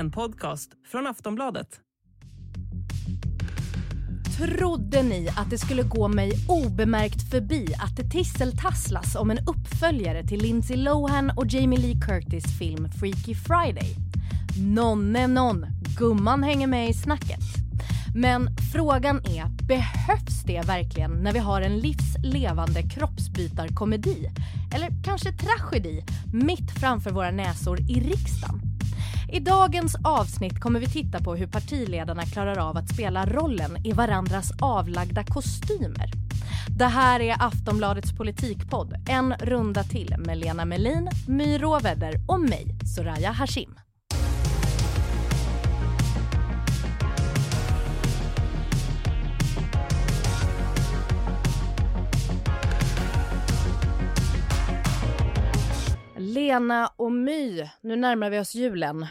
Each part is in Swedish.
En podcast från Aftonbladet. Trodde ni att det skulle gå mig obemärkt förbi att det tisseltasslas om en uppföljare till Lindsay Lohan och Jamie Lee Curtis film Freaky Friday? Nonne non, gumman hänger med i snacket. Men frågan är, behövs det verkligen när vi har en livslevande kroppsbytarkomedi, eller kanske tragedi, mitt framför våra näsor i riksdagen? I dagens avsnitt kommer vi titta på hur partiledarna klarar av att spela rollen i varandras avlagda kostymer. Det här är Aftonbladets politikpodd, en runda till med Lena Melin, My Råvedder och mig, Soraya Hashim. Lena och My, nu närmar vi oss julen.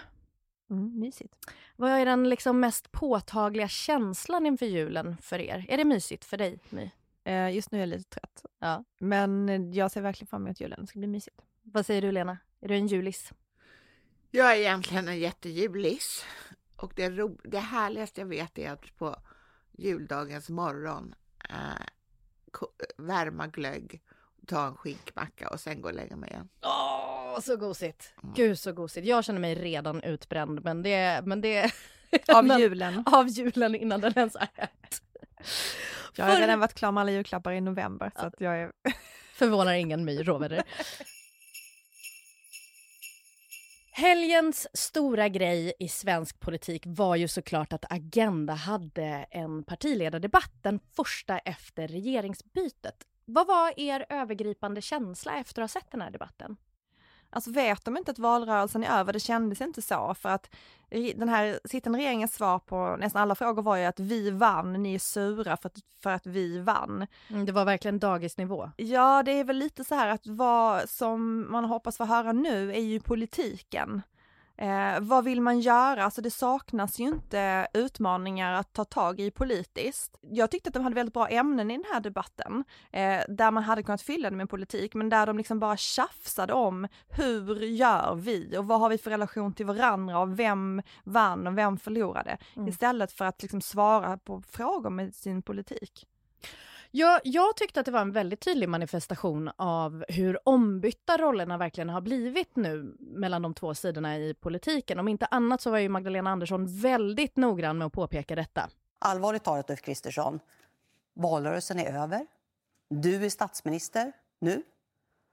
Mm, mysigt. Vad är den liksom mest påtagliga känslan inför julen för er? Är det mysigt för dig, My? Eh, just nu är jag lite trött. Ja. Men jag ser verkligen fram emot julen. Det ska bli mysigt. Vad säger du, Lena? Är du en julis? Jag är egentligen en jättejulis. Och det, ro, det härligaste jag vet är att på juldagens morgon eh, värma glögg, ta en skinkmacka och sen gå och lägga mig igen. Åh, så gosigt! Mm. Gud så gosigt. Jag känner mig redan utbränd men det... Men det av julen? av julen innan den ens har hänt. Jag har För... redan varit klar med alla julklappar i november ja. så att jag är... Förvånar ingen My Råvedder. Helgens stora grej i svensk politik var ju såklart att Agenda hade en partiledardebatt, den första efter regeringsbytet. Vad var er övergripande känsla efter att ha sett den här debatten? Alltså vet de inte att valrörelsen är över? Det kändes inte så för att den här sittande regeringens svar på nästan alla frågor var ju att vi vann, ni är sura för att, för att vi vann. Mm, det var verkligen dagisnivå. Ja, det är väl lite så här att vad som man hoppas få höra nu är ju politiken. Eh, vad vill man göra? Alltså det saknas ju inte utmaningar att ta tag i politiskt. Jag tyckte att de hade väldigt bra ämnen i den här debatten, eh, där man hade kunnat fylla det med politik, men där de liksom bara tjafsade om hur gör vi och vad har vi för relation till varandra och vem vann och vem förlorade? Mm. Istället för att liksom svara på frågor med sin politik. Jag, jag tyckte att det var en väldigt tydlig manifestation av hur ombytta rollerna verkligen har blivit nu mellan de två sidorna i politiken. Om inte annat så var ju Magdalena Andersson väldigt noggrann med att påpeka detta. Allvarligt talat, Ulf Kristersson. Valrörelsen är över. Du är statsminister nu.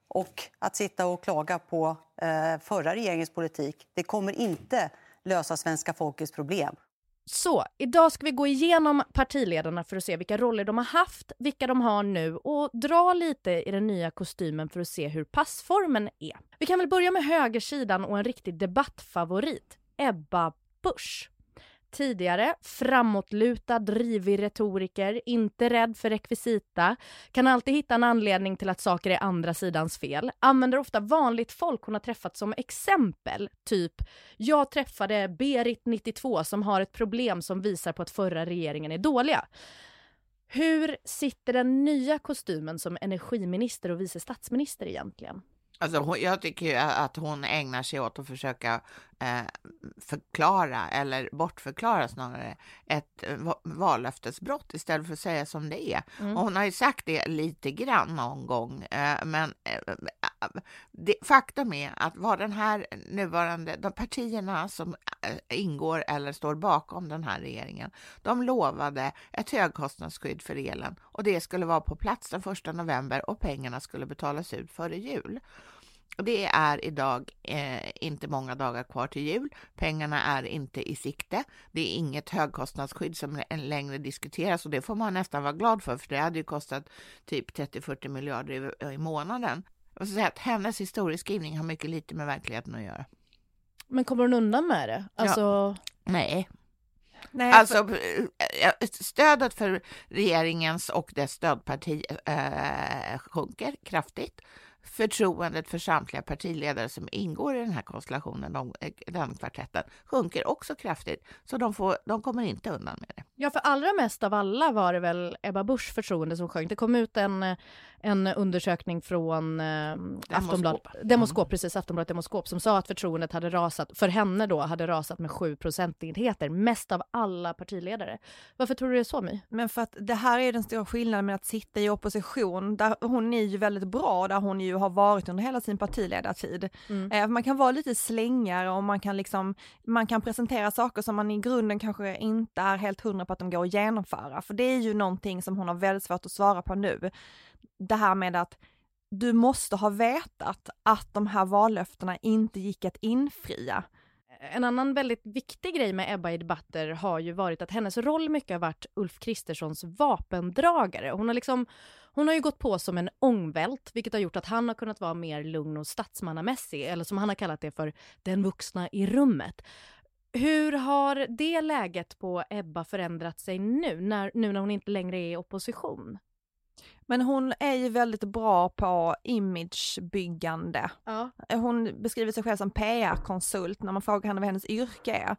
Och att sitta och klaga på eh, förra regeringens politik, det kommer inte lösa svenska folkets problem. Så, idag ska vi gå igenom partiledarna för att se vilka roller de har haft, vilka de har nu och dra lite i den nya kostymen för att se hur passformen är. Vi kan väl börja med högersidan och en riktig debattfavorit, Ebba Busch. Tidigare framåtlutad, drivig retoriker, inte rädd för rekvisita, kan alltid hitta en anledning till att saker är andra sidans fel, använder ofta vanligt folk hon har träffat som exempel, typ “Jag träffade Berit, 92, som har ett problem som visar på att förra regeringen är dåliga”. Hur sitter den nya kostymen som energiminister och vice statsminister egentligen? Alltså, jag tycker att hon ägnar sig åt att försöka förklara, eller bortförklara snarare, ett vallöftesbrott istället för att säga som det är. Mm. Och hon har ju sagt det lite grann någon gång, men det, faktum är att vad den här nuvarande, de partierna som eh, ingår eller står bakom den här regeringen, de lovade ett högkostnadsskydd för elen och det skulle vara på plats den 1 november och pengarna skulle betalas ut före jul. Det är idag eh, inte många dagar kvar till jul. Pengarna är inte i sikte. Det är inget högkostnadsskydd som längre diskuteras och det får man nästan vara glad för, för det hade ju kostat typ 30-40 miljarder i, i månaden. Och så säga att hennes historieskrivning har mycket lite med verkligheten att göra. Men kommer hon undan med det? Alltså... Ja. Nej. Nej, alltså för... stödet för regeringens och dess stödparti äh, sjunker kraftigt förtroendet för samtliga partiledare som ingår i den här konstellationen, de, eh, den kvartetten, sjunker också kraftigt. Så de, får, de kommer inte undan med det. Ja, för allra mest av alla var det väl Ebba Buschs förtroende som sjönk. Det kom ut en, en undersökning från eh, Aftonbladet, Mm. Demoskop, precis, Aftonbladet Demoskop, som sa att förtroendet hade rasat, för henne då, hade rasat med sju procentenheter, mest av alla partiledare. Varför tror du det är så, My? Men för att det här är den stora skillnaden med att sitta i opposition, där hon är ju väldigt bra, där hon ju har varit under hela sin partiledartid. Mm. Eh, man kan vara lite slängare och man kan liksom, man kan presentera saker som man i grunden kanske inte är helt hundra på att de går att genomföra, för det är ju någonting som hon har väldigt svårt att svara på nu. Det här med att du måste ha vetat att de här vallöftena inte gick att infria. En annan väldigt viktig grej med Ebba i debatter har ju varit att hennes roll mycket har varit Ulf Kristerssons vapendragare. Hon har, liksom, hon har ju gått på som en ångvält, vilket har gjort att han har kunnat vara mer lugn och statsmannamässig, eller som han har kallat det för, den vuxna i rummet. Hur har det läget på Ebba förändrat sig nu, när, nu när hon inte längre är i opposition? Men hon är ju väldigt bra på imagebyggande. Ja. Hon beskriver sig själv som PR-konsult när man frågar henne vad hennes yrke är.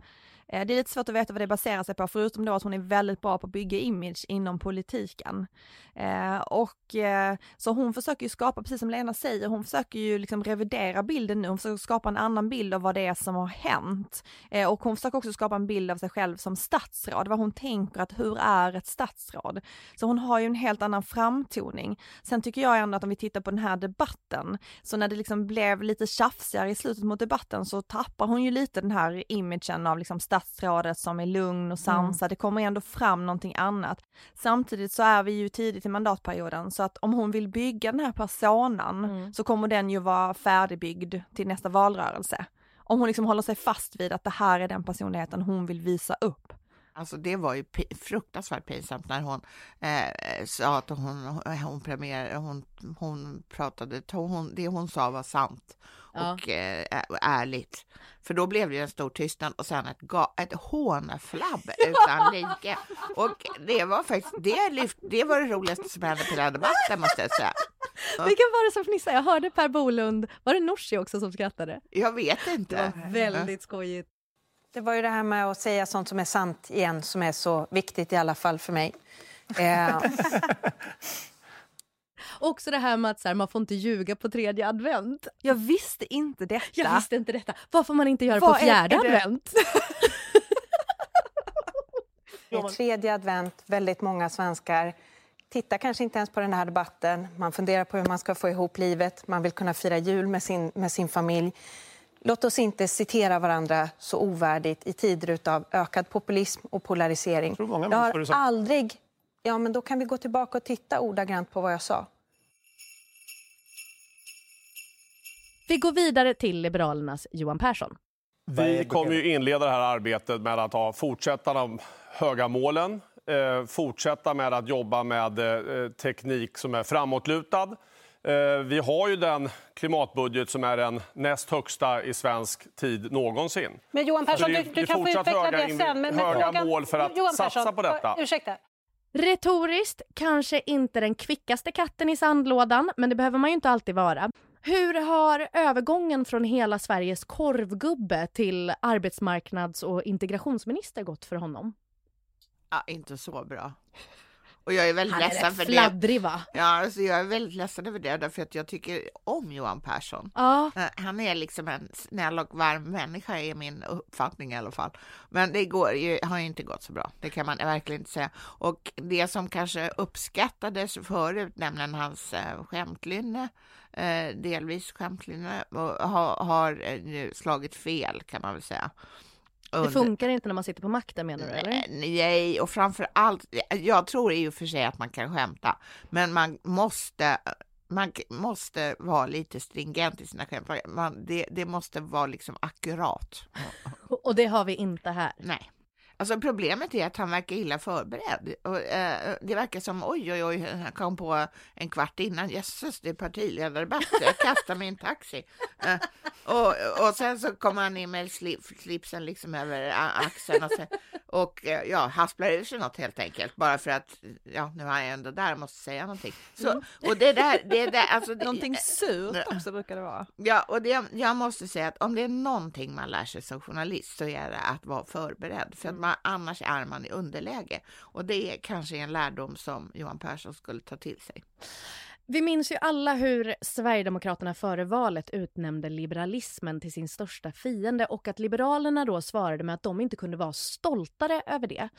Eh, det är lite svårt att veta vad det baserar sig på, förutom då att hon är väldigt bra på att bygga image inom politiken. Eh, och eh, så hon försöker ju skapa, precis som Lena säger, hon försöker ju liksom revidera bilden nu, hon försöker skapa en annan bild av vad det är som har hänt. Och hon försöker också skapa en bild av sig själv som statsråd, vad hon tänker att hur är ett statsråd? Så hon har ju en helt annan framtoning. Sen tycker jag ändå att om vi tittar på den här debatten, så när det liksom blev lite tjafsigare i slutet mot debatten så tappar hon ju lite den här imagen av liksom statsrådet som är lugn och sansad. Det kommer ändå fram någonting annat. Samtidigt så är vi ju tidigt i mandatperioden så att om hon vill bygga den här personan Mm. så kommer den ju vara färdigbyggd till nästa valrörelse. Om hon liksom håller sig fast vid att det här är den personligheten hon vill visa upp. Alltså det var ju fruktansvärt pinsamt när hon eh, sa att hon, hon, premier, hon, hon pratade, hon, det hon sa var sant Ja. och eh, ärligt. För då blev det en stor tystnad och sen ett, ga, ett hånflabb utan like. Och det var faktiskt, det, lyft, det var det roligaste som hände på den här debatten måste jag säga. Vilka var det som fnissade? Jag hörde Per Bolund, var det Nooshi också som skrattade? Jag vet inte. Väldigt skojigt. Det var ju det här med att säga sånt som är sant igen som är så viktigt i alla fall för mig. Eh, Också det här med att så här, man får inte ljuga på tredje advent. Jag visste inte detta. Jag visste inte detta. Vad får man inte göra Vad på är- fjärde är det- advent? det är tredje advent, väldigt många svenskar tittar kanske inte ens på den här debatten. Man funderar på hur man ska få ihop livet. Man vill kunna fira jul med sin, med sin familj. Låt oss inte citera varandra så ovärdigt i tider av ökad populism och polarisering. tror många Jag har aldrig... Ja, men då kan vi gå tillbaka och titta ordagrant på vad jag sa. Vi går vidare till Liberalernas Johan Persson. Vi kommer ju inleda det här arbetet med att ha, fortsätta de höga målen, eh, fortsätta med att jobba med eh, teknik som är framåtlutad. Eh, vi har ju den klimatbudget som är den näst högsta i svensk tid någonsin. Men Johan Persson, det är- du, du kan få utveckla höga det sen. Men, men höga frågan, mål för att Johan satsa Persson, på detta. Ursäkta. Retoriskt kanske inte den kvickaste katten i sandlådan, men det behöver man ju inte alltid vara. Hur har övergången från hela Sveriges korvgubbe till arbetsmarknads och integrationsminister gått för honom? Ja, inte så bra. Och jag är väldigt Han är ledsen för det. fladdrig va? Ja, alltså jag är väldigt ledsen över det, därför att jag tycker om Johan Persson. Ja. Eh, Han är liksom en snäll och varm människa är min uppfattning i alla fall. Men det går ju, har ju inte gått så bra, det kan man verkligen inte säga. Och det som kanske uppskattades förut, nämligen hans eh, skämtlynne, eh, delvis skämtlynne, och har, har nu slagit fel kan man väl säga. Det Under- funkar inte när man sitter på makten menar du eller? Nej, och framför allt, jag tror i och för sig att man kan skämta, men man måste man måste vara lite stringent i sina skämt. Man, det, det måste vara liksom akkurat. Och det har vi inte här. Nej. Alltså problemet är att han verkar illa förberedd. Och, eh, det verkar som oj, oj, oj, han kom på en kvart innan. Jösses, det är partiledardebatt. Jag kastar mig i en taxi. Eh, och, och sen så kommer han in med slip, slipsen liksom över axeln och, sen, och eh, ja, hasplar ur sig något helt enkelt. Bara för att, ja, nu är jag ändå där och måste säga någonting. Så, och det där, det där, alltså. det- Någonting surt också brukar det vara. Ja, och det, jag måste säga att om det är någonting man lär sig som journalist så är det att vara förberedd. För att man, annars är man i underläge. Och det är kanske en lärdom som Johan Persson skulle ta till sig. Vi minns ju alla hur Sverigedemokraterna före valet utnämnde liberalismen till sin största fiende och att Liberalerna då svarade med att de inte kunde vara stoltare över det.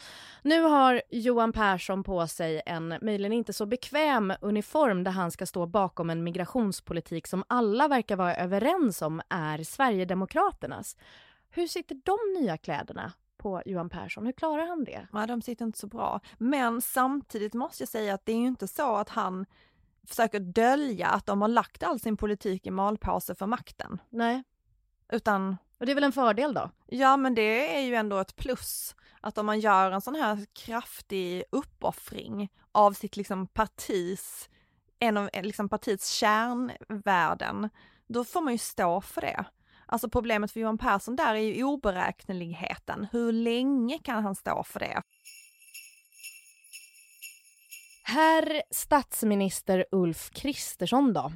Nu har Johan Persson på sig en möjligen inte så bekväm uniform där han ska stå bakom en migrationspolitik som alla verkar vara överens om är Sverigedemokraternas. Hur sitter de nya kläderna på Johan Persson? Hur klarar han det? Ja, de sitter inte så bra. Men samtidigt måste jag säga att det är ju inte så att han försöker dölja att de har lagt all sin politik i malpåse för makten. Nej. Utan... Och det är väl en fördel då? Ja, men det är ju ändå ett plus. Att om man gör en sån här kraftig uppoffring av sitt liksom partis, en av liksom partiets kärnvärden, då får man ju stå för det. Alltså problemet för Johan Persson där är ju oberäkneligheten. Hur länge kan han stå för det? Herr statsminister Ulf Kristersson då?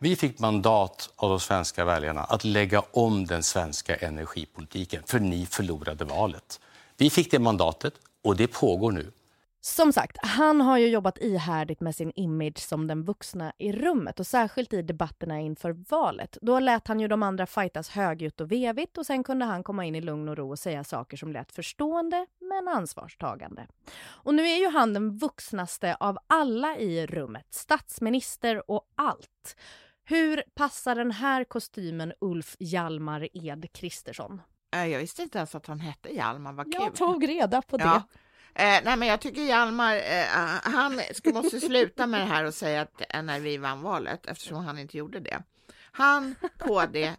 Vi fick mandat av de svenska väljarna att lägga om den svenska energipolitiken, för ni förlorade valet. Vi fick det mandatet och det pågår nu. Som sagt, han har ju jobbat ihärdigt med sin image som den vuxna i rummet och särskilt i debatterna inför valet. Då lät han ju de andra fightas högljutt och vevigt och sen kunde han komma in i lugn och ro och säga saker som lät förstående men ansvarstagande. Och nu är ju han den vuxnaste av alla i rummet, statsminister och allt. Hur passar den här kostymen Ulf Hjalmar Ed Kristersson? Jag visste inte ens att han hette Hjalmar, vad kul. Jag tog reda på det. Ja. Eh, nej, men jag tycker Hjalmar, eh, han ska, måste sluta med det här och säga att eh, när vi vann valet, eftersom han inte gjorde det. Han, KD, eh,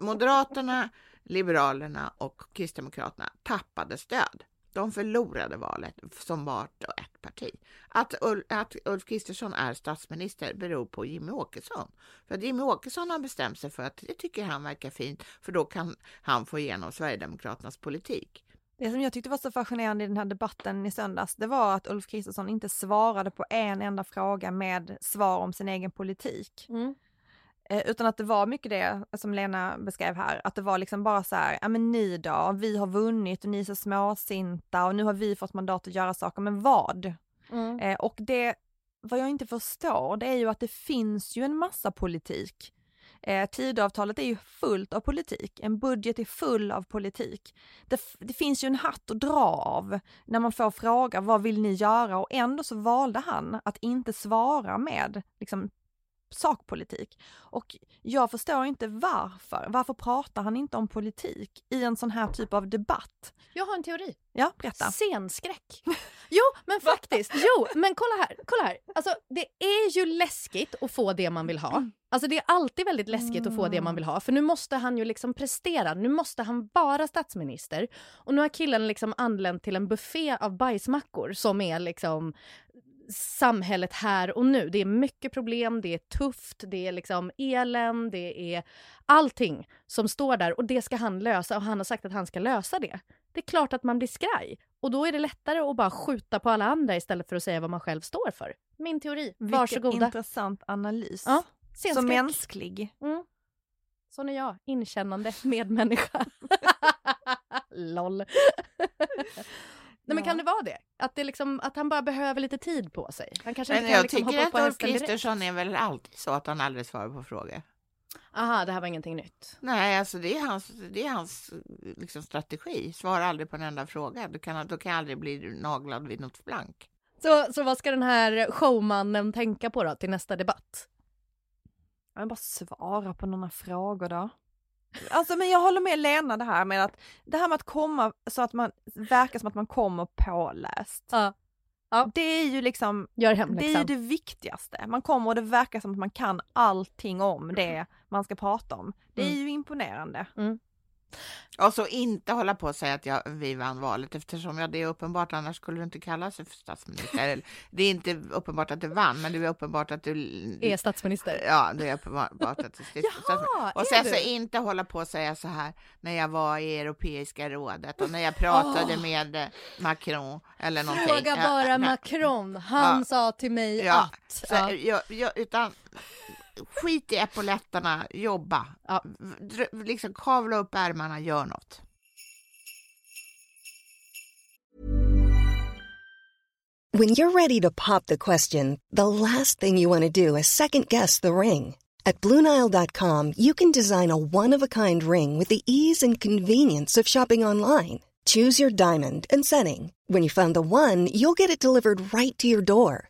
Moderaterna, Liberalerna och Kristdemokraterna tappade stöd. De förlorade valet som vart och ett parti. Att, Ul att Ulf Kristersson är statsminister beror på Jimmy Åkesson. För att Jimmy Åkesson har bestämt sig för att det tycker han verkar fint, för då kan han få igenom Sverigedemokraternas politik. Det som jag tyckte var så fascinerande i den här debatten i söndags, det var att Ulf Kristersson inte svarade på en enda fråga med svar om sin egen politik. Mm. Eh, utan att det var mycket det som Lena beskrev här, att det var liksom bara så här, ja men ni då, vi har vunnit och ni är så småsinta och nu har vi fått mandat att göra saker, men vad? Mm. Eh, och det, vad jag inte förstår, det är ju att det finns ju en massa politik Eh, Tidöavtalet är ju fullt av politik, en budget är full av politik. Det, det, finns ju en hatt att dra av när man får fråga vad vill ni göra och ändå så valde han att inte svara med liksom, sakpolitik. Och jag förstår inte varför. Varför pratar han inte om politik i en sån här typ av debatt? Jag har en teori. Ja, berätta. Scenskräck. Jo, men faktiskt. Jo, men kolla här. Kolla här. Alltså, det är ju läskigt att få det man vill ha. Alltså det är alltid väldigt läskigt att få det man vill ha för nu måste han ju liksom prestera. Nu måste han vara statsminister. Och nu har killen liksom anlänt till en buffé av bajsmackor som är liksom samhället här och nu. Det är mycket problem, det är tufft, det är liksom elen, det är allting som står där och det ska han lösa och han har sagt att han ska lösa det. Det är klart att man blir skraj och då är det lättare att bara skjuta på alla andra istället för att säga vad man själv står för. Min teori. Varsågoda. Vilken intressant analys. Ja, Så mänsklig. Mm. Sån är jag, inkännande medmänniska. LOL. Nej, men kan det vara det? Att, det liksom, att han bara behöver lite tid på sig? Han kanske men inte kan jag liksom tycker att Ulf Kristersson är väl alltid så att han aldrig svarar på frågor. Aha, det här var ingenting nytt. Nej, alltså det är hans, det är hans liksom, strategi. Svara aldrig på en enda fråga. Du kan, då kan jag aldrig bli naglad vid något blank. Så, så vad ska den här showmannen tänka på då till nästa debatt? Jag bara svara på några frågor då. Alltså men jag håller med Lena det här med att det här med att komma så att man verkar som att man kommer påläst. Ja. Ja. Det är ju liksom, Gör det är ju det viktigaste. Man kommer och det verkar som att man kan allting om det man ska prata om. Det är mm. ju imponerande. Mm. Och så inte hålla på och säga att jag, vi vann valet eftersom ja, det är uppenbart, annars skulle du inte kalla sig för statsminister. det är inte uppenbart att du vann, men det är uppenbart att du är statsminister. Ja, det är uppenbart att du är statsminister. Och sen så inte hålla på och säga så här när jag var i Europeiska rådet och när jag pratade oh. med Macron eller någonting. Fråga bara ja, Macron, han ja. sa till mig ja. att. Så, ja. Jag, utan skit i epauletterna, jobba. Ja. Liksom kavla upp ärmarna, gör något. When you're ready to pop the question, the last thing you want to do is second guess the ring. At Bluenile.com, you can design a one of a kind ring with the ease and convenience of shopping online. Choose your diamond and setting. When you find the one, you'll get it delivered right to your door.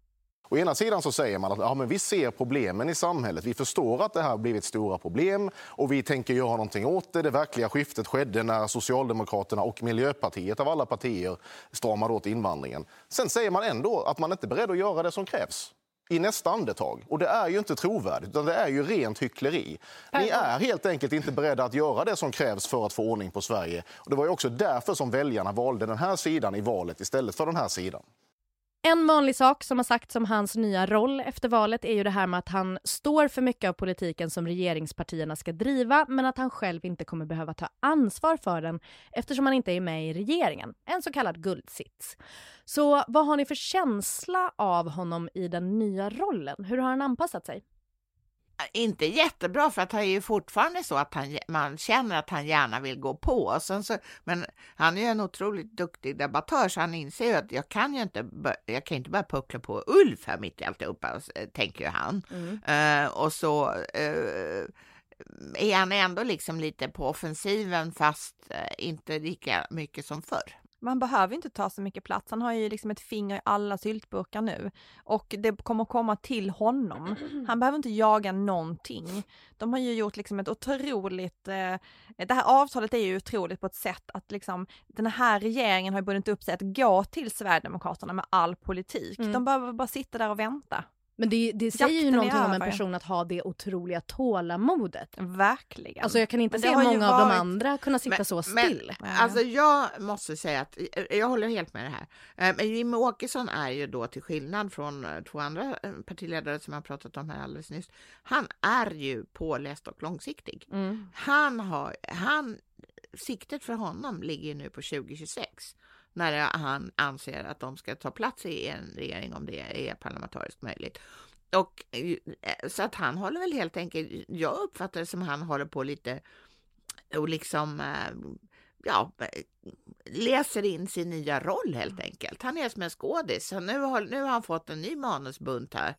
Å ena sidan så säger man att ja, men vi ser problemen i samhället. Vi förstår att det här har blivit stora problem och vi tänker göra någonting åt det. Det verkliga skiftet skedde när Socialdemokraterna och Miljöpartiet av alla partier stramade åt invandringen. Sen säger man ändå att man inte är beredd att göra det som krävs i nästa andetag. Och det är ju inte trovärdigt, utan det är ju rent hyckleri. Ni är helt enkelt inte beredda att göra det som krävs för att få ordning på Sverige. Och det var ju också därför som väljarna valde den här sidan i valet istället för den här sidan. En vanlig sak som har sagts om hans nya roll efter valet är ju det här med att han står för mycket av politiken som regeringspartierna ska driva men att han själv inte kommer behöva ta ansvar för den eftersom han inte är med i regeringen. En så kallad guldsits. Så vad har ni för känsla av honom i den nya rollen? Hur har han anpassat sig? Inte jättebra för att han är ju fortfarande så att han, man känner att han gärna vill gå på. Sen så, men han är ju en otroligt duktig debattör så han inser ju att jag kan ju inte, jag kan inte bara puckla på Ulf här mitt i alltihopa, tänker ju han. Mm. Uh, och så uh, är han ändå liksom lite på offensiven fast inte lika mycket som förr man behöver inte ta så mycket plats. Han har ju liksom ett finger i alla syltburkar nu och det kommer komma till honom. Han behöver inte jaga någonting. De har ju gjort liksom ett otroligt, eh, det här avtalet är ju otroligt på ett sätt att liksom den här regeringen har bundit upp sig att gå till Sverigedemokraterna med all politik. Mm. De behöver bara sitta där och vänta. Men det, det säger ju någonting om en person att ha det otroliga tålamodet. Verkligen. Alltså jag kan inte se många varit... av de andra kunna sitta men, så still. Men, alltså jag måste säga att jag håller helt med det här. Eh, men Jimmie Åkesson är ju då till skillnad från eh, två andra eh, partiledare som jag pratat om här alldeles nyss. Han är ju påläst och långsiktig. Mm. Han har, han, siktet för honom ligger nu på 2026 när han anser att de ska ta plats i en regering om det är parlamentariskt möjligt. Och eh, så att han håller väl helt enkelt, jag uppfattar det som han håller på lite och liksom eh, ja, läser in sin nya roll helt enkelt. Han är som en skådis. Nu har, nu har han fått en ny manusbunt här.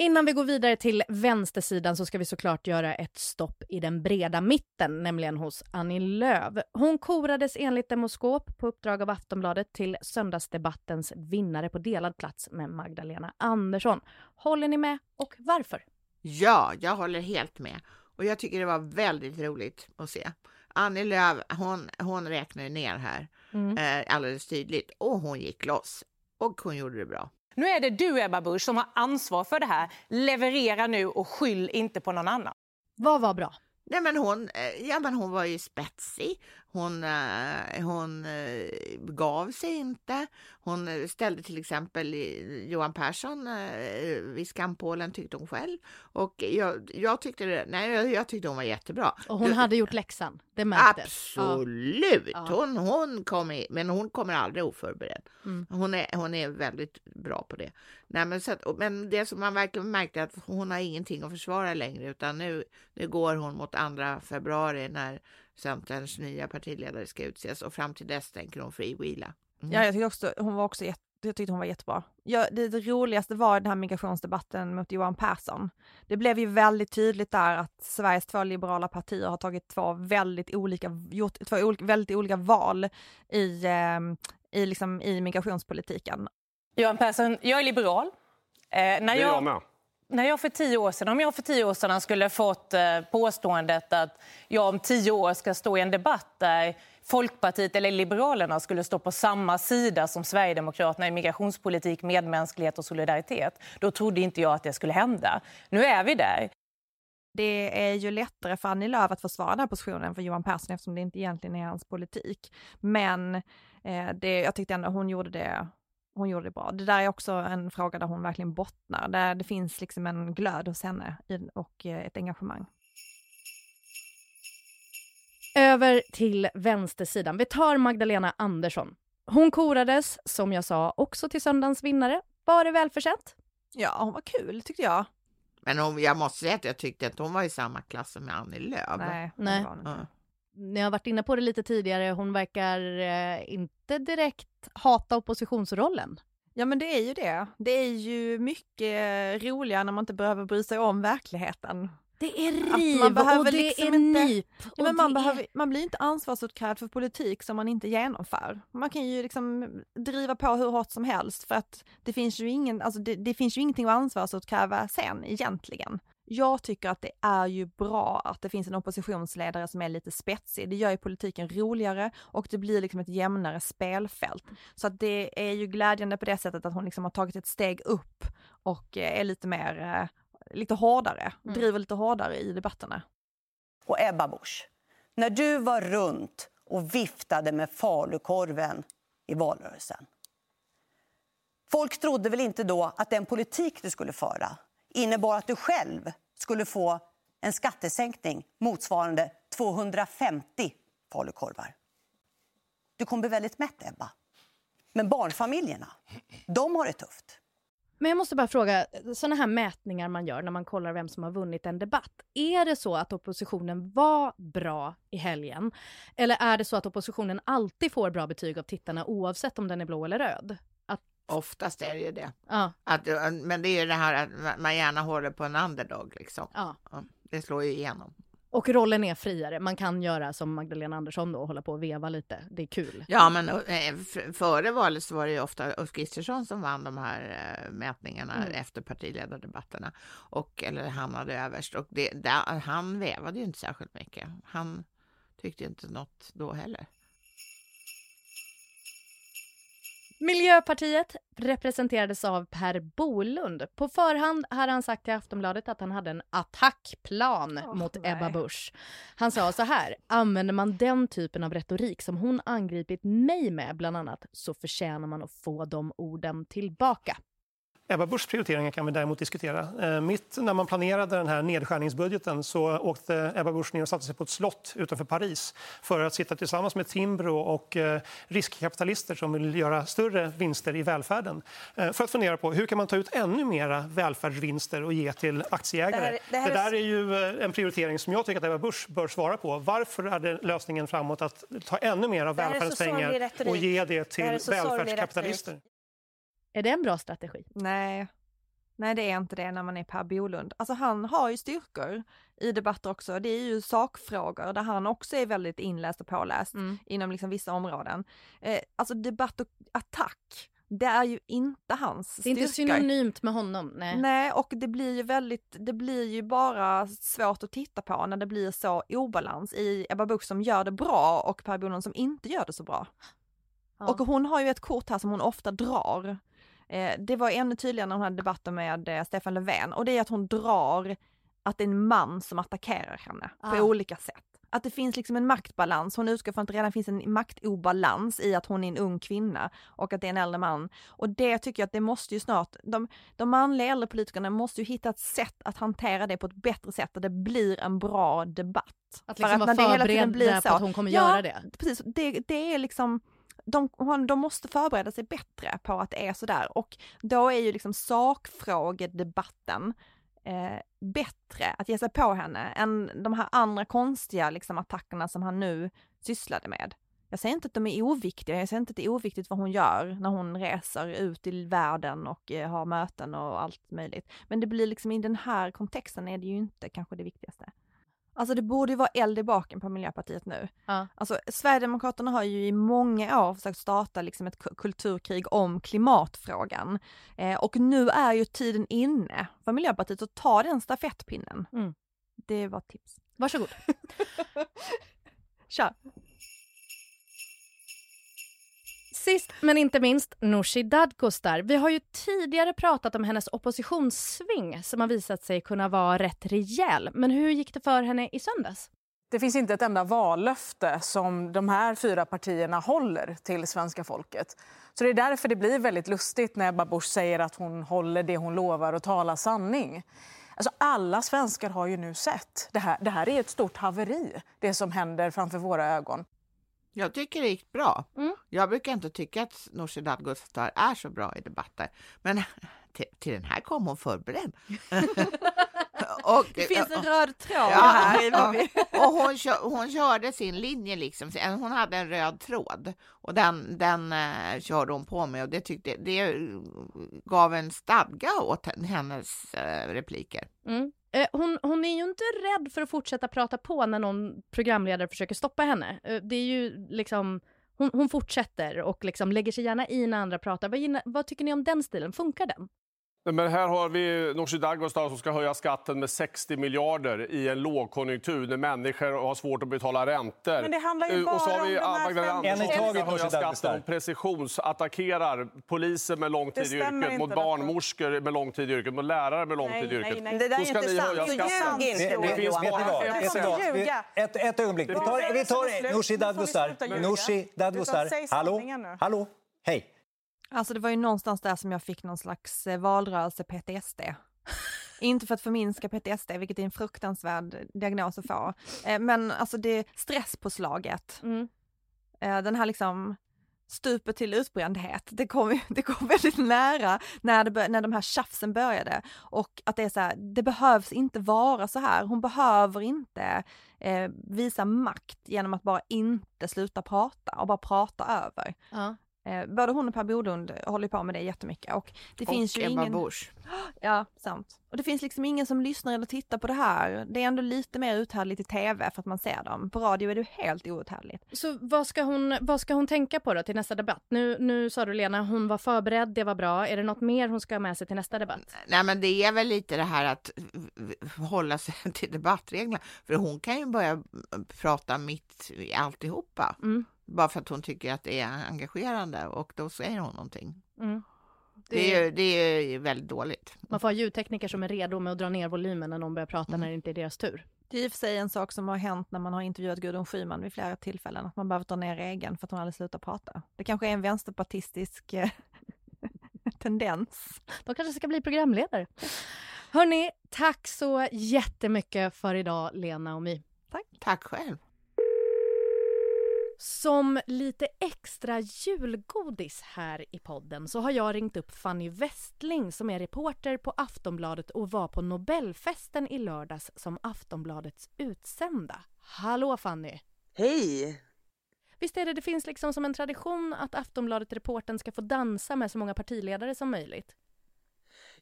Innan vi går vidare till vänstersidan så ska vi såklart göra ett stopp i den breda mitten, nämligen hos Annie Lööf. Hon korades enligt Demoskop på uppdrag av Aftonbladet till söndagsdebattens vinnare på delad plats med Magdalena Andersson. Håller ni med och varför? Ja, jag håller helt med. Och jag tycker det var väldigt roligt att se. Annie Lööf, hon, hon räknade ner här mm. eh, alldeles tydligt och hon gick loss. Och hon gjorde det bra. Nu är det du, Ebba Busch, som har ansvar för det här. Leverera nu och skyll inte på någon annan. Vad var bra? Nej, men hon, eh, ja, men hon var ju spetsig. Hon, eh, hon eh, gav sig inte. Hon ställde till exempel Johan Persson vid skampålen tyckte hon själv. Och jag, jag, tyckte, nej, jag tyckte hon var jättebra. Och hon du, hade gjort läxan, det märktes. Absolut! Ja. Hon, hon kom i, men hon kommer aldrig oförberedd. Mm. Hon, är, hon är väldigt bra på det. Nej, men, så att, men det som man verkligen märkte att hon har ingenting att försvara längre utan nu, nu går hon mot andra februari när Centerns nya partiledare ska utses och fram till dess tänker hon freewheela. Mm. Ja, jag tyckte också, hon var också jätte jag tyckte hon var jättebra. Ja, det, det, roligaste var den här migrationsdebatten mot Johan Persson. Det blev ju väldigt tydligt där att Sveriges två liberala partier har tagit två väldigt olika, gjort två olika, väldigt olika val i, eh, i, liksom, i migrationspolitiken. Johan Persson, jag är liberal. Eh, när det är jag, jag med när jag för tio år sedan, om jag för tio år sedan skulle fått eh, påståendet att jag om tio år ska stå i en debatt där Folkpartiet eller Liberalerna skulle stå på samma sida som Sverigedemokraterna i migrationspolitik, medmänsklighet och solidaritet, då trodde inte jag att det skulle hända. Nu är vi där. Det är ju lättare för Annie Lööf att försvara den här positionen för Johan Persson eftersom det inte egentligen är hans politik. Men eh, det, jag tyckte ändå hon gjorde det hon gjorde det bra. Det där är också en fråga där hon verkligen bottnar. Där det finns liksom en glöd hos henne och eh, ett engagemang. Över till vänstersidan. Vi tar Magdalena Andersson. Hon korades, som jag sa, också till söndagens vinnare. Var det välförtjänt? Ja, hon var kul tyckte jag. Men hon, jag måste säga att jag tyckte att hon var i samma klass som Annie Lööf. Nej, Nej. Hon, ni har varit inne på det lite tidigare. Hon verkar eh, inte direkt hata oppositionsrollen. Ja men det är ju det. Det är ju mycket roligare när man inte behöver bry sig om verkligheten. Det är riv man behöver och det liksom är inte- nyp. Ja, men man, det är- behöver, man blir inte ansvarsutkrävd för politik som man inte genomför. Man kan ju liksom driva på hur hårt som helst för att det finns ju, ingen, alltså det, det finns ju ingenting att ansvarsutkräva sen egentligen. Jag tycker att det är ju bra att det finns en oppositionsledare som är lite spetsig. Det gör ju politiken roligare och det blir liksom ett jämnare spelfält. Så att det är ju glädjande på det sättet att hon liksom har tagit ett steg upp och eh, är lite mer, eh, lite hårdare, Mm. driver lite hårdare i debatterna. Och Ebba Busch, när du var runt och viftade med falukorven i valrörelsen. Folk trodde väl inte då att den politik du skulle föra innebar att du själv skulle få en skattesänkning motsvarande 250 falukorvar. Du kommer bli väldigt mätt, Ebba. Men barnfamiljerna, de har det tufft. Men jag måste bara fråga, sådana här mätningar man gör när man kollar vem som har vunnit en debatt. Är det så att oppositionen var bra i helgen? Eller är det så att oppositionen alltid får bra betyg av tittarna oavsett om den är blå eller röd? Oftast är det ju det. ja, Att, eh, men det är ju det här att ma- man gärna håller på en underdog liksom. ja. Det slår ju igenom. Och rollen är friare. Man kan göra som Magdalena Andersson då, hålla på och veva lite. Det är kul. Ja, men eh, före valet så var det ju ofta Ulf Kristersson som vann de här eh, mätningarna Mm. efter partiledardebatterna. Och, eller hamnade överst. Och det, där, han vävade ju inte särskilt mycket. Han tyckte inte något då heller. Miljöpartiet representerades av Per Bolund. På förhand hade han sagt till Aftonbladet att han hade en attackplan Åh, mot nej. Ebba Busch. Han sa så här, använder man den typen av retorik som hon angripit mig med bland annat så förtjänar man att få de orden tillbaka. Ebba Buschs prioriteringar kan vi däremot diskutera. Eh, mitt när man planerade den här nedskärningsbudgeten så åkte Ebba Busch ner och satte sig på ett slott utanför Paris för att sitta tillsammans med Timbro och eh, riskkapitalister som vill göra större vinster i välfärden. Eh, för att fundera på hur kan man ta ut ännu mera välfärdsvinster och ge till aktieägare. Det här- det här det är- där är ju en prioritering som jag tycker att Ebba Busch bör svara på. Varför är det lösningen framåt att ta ännu mer av välfärdens pengar och ge det till Det välfärdskapitalister? Är det en bra strategi? Nej. Nej, det är inte det när man är Per Bolund. Alltså han har ju styrkor i debatter också. Det är ju sakfrågor där han också är väldigt inläst och påläst Mm. inom liksom vissa områden. Eh, alltså debatt och attack, det är ju inte hans Det är inte synonymt med honom. Nej. Nej, och det blir ju väldigt, det blir ju bara svårt att titta på när det blir så obalans i Ebba Busch som gör det bra och Per Bolund som inte gör det så bra. Ja. Och hon har ju ett kort här som hon ofta drar. Eh, det var ännu tydligare när hon hade debatter med eh, Stefan Löfven och det är att hon drar att det är en man som attackerar henne på Ah. olika sätt. Att det finns liksom en maktbalans. Hon utgår från att det redan finns en maktobalans i att hon är en ung kvinna och att det är en äldre man. Och det tycker jag att det måste ju snart, de, de manliga äldre politikerna måste ju hitta ett sätt att hantera det på ett bättre sätt där det blir en bra debatt. Att För liksom vara förberedda på att hon kommer Ja, göra det. Precis, det, det är liksom de, de måste förbereda sig bättre på att det är sådär och då är ju liksom sakfrågedebatten eh, bättre att ge sig på henne än de här andra konstiga liksom, attackerna som han nu sysslade med. Jag säger inte att de är oviktiga, jag säger inte att det är oviktigt vad hon gör när hon reser ut i världen och eh, har möten och allt möjligt. Men det blir liksom i den här kontexten är det ju inte kanske det viktigaste. Alltså det borde ju vara eld i baken på Miljöpartiet nu. Ja. Alltså Sverigedemokraterna har ju i många år försökt starta liksom ett ku- kulturkrig om klimatfrågan. Eh, och nu är ju tiden inne för Miljöpartiet att ta den stafettpinnen. Mm. Det var tips. Varsågod. Kör! Sist men inte minst Nooshi Dadgostar. Vi har ju tidigare pratat om hennes oppositionssving som har visat sig kunna vara rätt rejäl. Men hur gick det för henne i söndags? Det finns inte ett enda vallöfte som de här fyra partierna håller till svenska folket. Så det är därför det blir väldigt lustigt när Ebba Busch säger att hon håller det hon lovar och talar sanning. Alltså alla svenskar har ju nu sett. Det här, det här är ett stort haveri, det som händer framför våra ögon. Jag tycker det gick bra. Mm. Jag brukar inte tycka att Nooshi Dadgostar är så bra i debatter, men till, till den här kom hon förberedd. och, det finns en röd tråd ja, här. Ja. och hon, hon körde sin linje liksom. Hon hade en röd tråd och den, den uh, körde hon på med och det tyckte det gav en stadga åt hennes uh, repliker. Mm. Eh, hon, hon, är ju inte rädd för att fortsätta prata på när någon programledare försöker stoppa henne. Eh, det är ju liksom, hon, hon fortsätter och liksom lägger sig gärna i när andra pratar. Vad, vad tycker ni om den stilen? Funkar den? Men här har vi Nooshi Dadgostar som ska höja skatten med 60 miljarder i en lågkonjunktur när människor har svårt att betala räntor. Men det handlar ju bara och så har vi om Magdalena Andersson som ska höja skatten och precisionsattackerar poliser med lång tid i yrket, mot barnmorskor med lång tid i yrket, mot lärare med lång tid i yrket. Nej, det där är inte sant. Det, finns bara ett, ett ögonblick. Vi tar, vi tar Nooshi Dadgostar. Nooshi Dadgostar. Hallå? Hallå? Hej. Alltså det var ju någonstans där som jag fick någon slags eh, valrörelse PTSD. Inte för att förminska PTSD, vilket är en fruktansvärd diagnos att få. Eh, men alltså det stresspåslaget. Mm. Eh, den här liksom stupet till utbrändhet, det kom, det kom väldigt nära när, det, när de här tjafsen började. Och att det är så här, det behövs inte vara så här. Hon behöver inte eh, visa makt genom att bara inte sluta prata och bara prata över. Ja. Eh, både hon och Per Bolund håller på med det jättemycket och det och finns ju Ebba ingen... Busch. Ja, sant. Och det finns liksom ingen som lyssnar eller tittar på det här. Det är ändå lite mer uthärdligt i tv för att man ser dem. På radio är det helt outhärdligt. Så vad ska hon, vad ska hon tänka på då till nästa debatt? Nu, nu sa du Lena, hon var förberedd, det var bra. Är det något mer hon ska ha med sig till nästa debatt? Nej men det är väl lite det här att hålla sig till debattreglerna. För hon kan ju börja prata mitt i alltihopa. Mm. Bara för att hon tycker att det är engagerande och då säger hon någonting. Mm. Det, det, är, det är väldigt dåligt. Man får ha ljudtekniker som är redo med att dra ner volymen när någon börjar prata mm. när det inte är deras tur. Det är i och för sig en sak som har hänt när man har intervjuat Gudrun Schyman vid flera tillfällen, att man behöver dra ner egen för att hon aldrig slutar prata. Det kanske är en vänsterpartistisk eh, tendens. De kanske ska bli programledare. Hörni, tack så jättemycket för idag, Lena och My. Tack. Tack själv. Som lite extra julgodis här i podden så har jag ringt upp Fanny Westling som är reporter på Aftonbladet och var på Nobelfesten i lördags som Aftonbladets utsända. Hallå Fanny! Hej! Visst är det, det finns liksom som en tradition att Aftonbladet-reporten ska få dansa med så många partiledare som möjligt?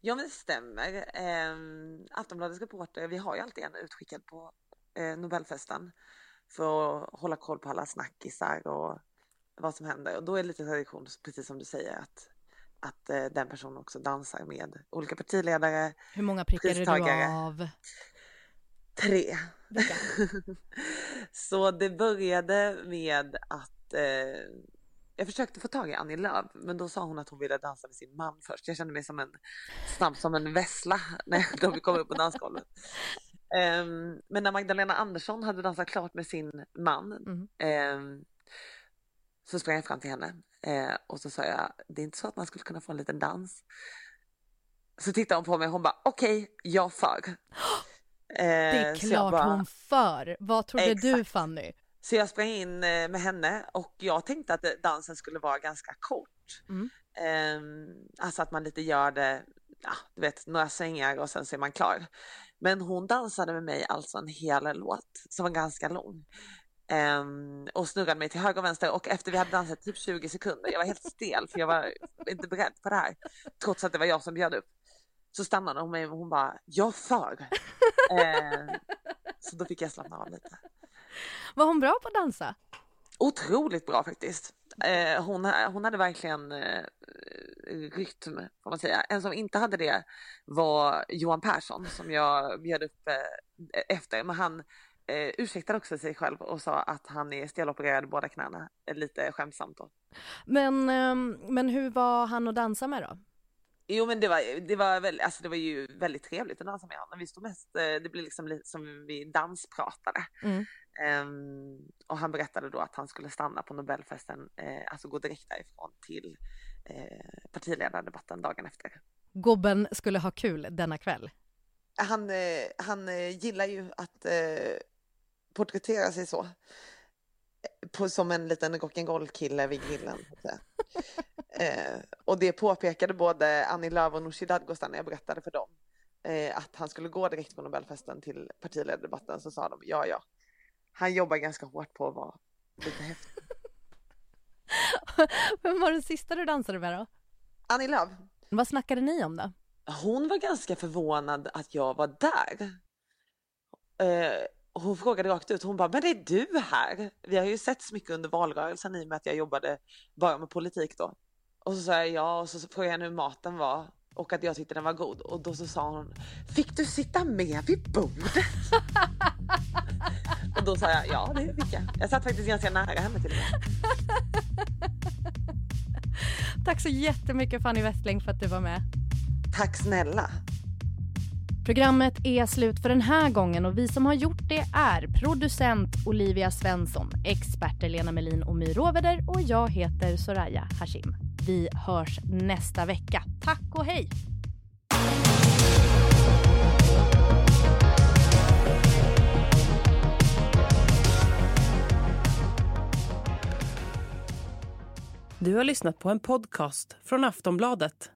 Ja men det stämmer. Eh, Aftonbladets reporter, vi har ju alltid en utskickad på eh, Nobelfesten för att hålla koll på alla snackisar och vad som händer. Och då är det lite tradition, precis som du säger, att, att eh, den personen också dansar med olika partiledare. Hur många prickar är du av? Tre. så det började med att eh, jag försökte få tag i Annie Lööf, men då sa hon att hon ville dansa med sin man först. Jag kände mig som en, snabb som en vessla när vi kom upp på dansgolvet. Um, men när Magdalena Andersson hade dansat klart med sin man mm. um, så sprang jag fram till henne uh, och så sa jag, det är inte så att man skulle kunna få en liten dans. Så tittade hon på mig och hon bara, okej, okay, jag för. Det är klart bara, hon för. Vad trodde exakt. du Fanny? Så jag sprang in eh, med henne och jag tänkte att dansen skulle vara ganska kort. Mm. Um, alltså att man lite gör det, ja, du vet, några svängar och sen så är man klar. Men hon dansade med mig alltså en hel låt som var ganska lång. Um, och snurrade mig till höger och vänster och efter vi hade dansat typ 20 sekunder, jag var helt stel för jag var inte beredd på det här, trots att det var jag som bjöd upp. Så stannade hon mig och hon bara, jag för. uh, så då fick jag slappna av lite. Var hon bra på att dansa? Otroligt bra faktiskt eh, hon, hon hade verkligen eh, rytm, får man säga. En som inte hade det var Johan Persson som jag bjöd upp eh, efter. Men han eh, ursäktade också sig själv och sa att han är stelopererad i båda knäna. Lite skämtsamt då. Men, eh, men hur var han att dansa med då? Jo men det var, det var, väl, alltså det var ju väldigt trevligt att dansa med honom. Vi stod mest, eh, det blev liksom lite som vi danspratade. Mm. Um, och han berättade då att han skulle stanna på Nobelfesten, eh, alltså gå direkt därifrån till eh, partiledardebatten dagen efter. Gobben skulle ha kul denna kväll. han, eh, han gillar ju att porträttera sig så. På, som en liten rock'n'roll-kille vid grillen. eh, och det påpekade både Annie Lööf och Nooshi Dadgostar när jag berättade för dem eh, att han skulle gå direkt från Nobelfesten till partiledardebatten så sa de ja, ja. Han jobbar ganska hårt på att vara lite häftig. Vem var den sista du dansade med då? Annie Lööf. Vad snackade ni om då? Hon var ganska förvånad att jag var där. Eh, hon frågade rakt ut, hon bara, men är du här? Vi har ju sett så mycket under valrörelsen i och med att jag jobbade bara med politik då. Och så sa jag ja och så frågade jag hur maten var och att jag tyckte den var god och då så sa hon, fick du sitta med vid bordet? och då sa jag ja det fick jag. Jag satt faktiskt ganska nära henne till och med. Tack så jättemycket Fanny Westling för att du var med. Tack snälla. Programmet är slut för den här gången och vi som har gjort det är producent Olivia Svensson, experter Lena Melin och My Råveder och jag heter Soraya Hashim. Vi hörs nästa vecka. Tack och hej! Du har lyssnat på en podcast från Aftonbladet.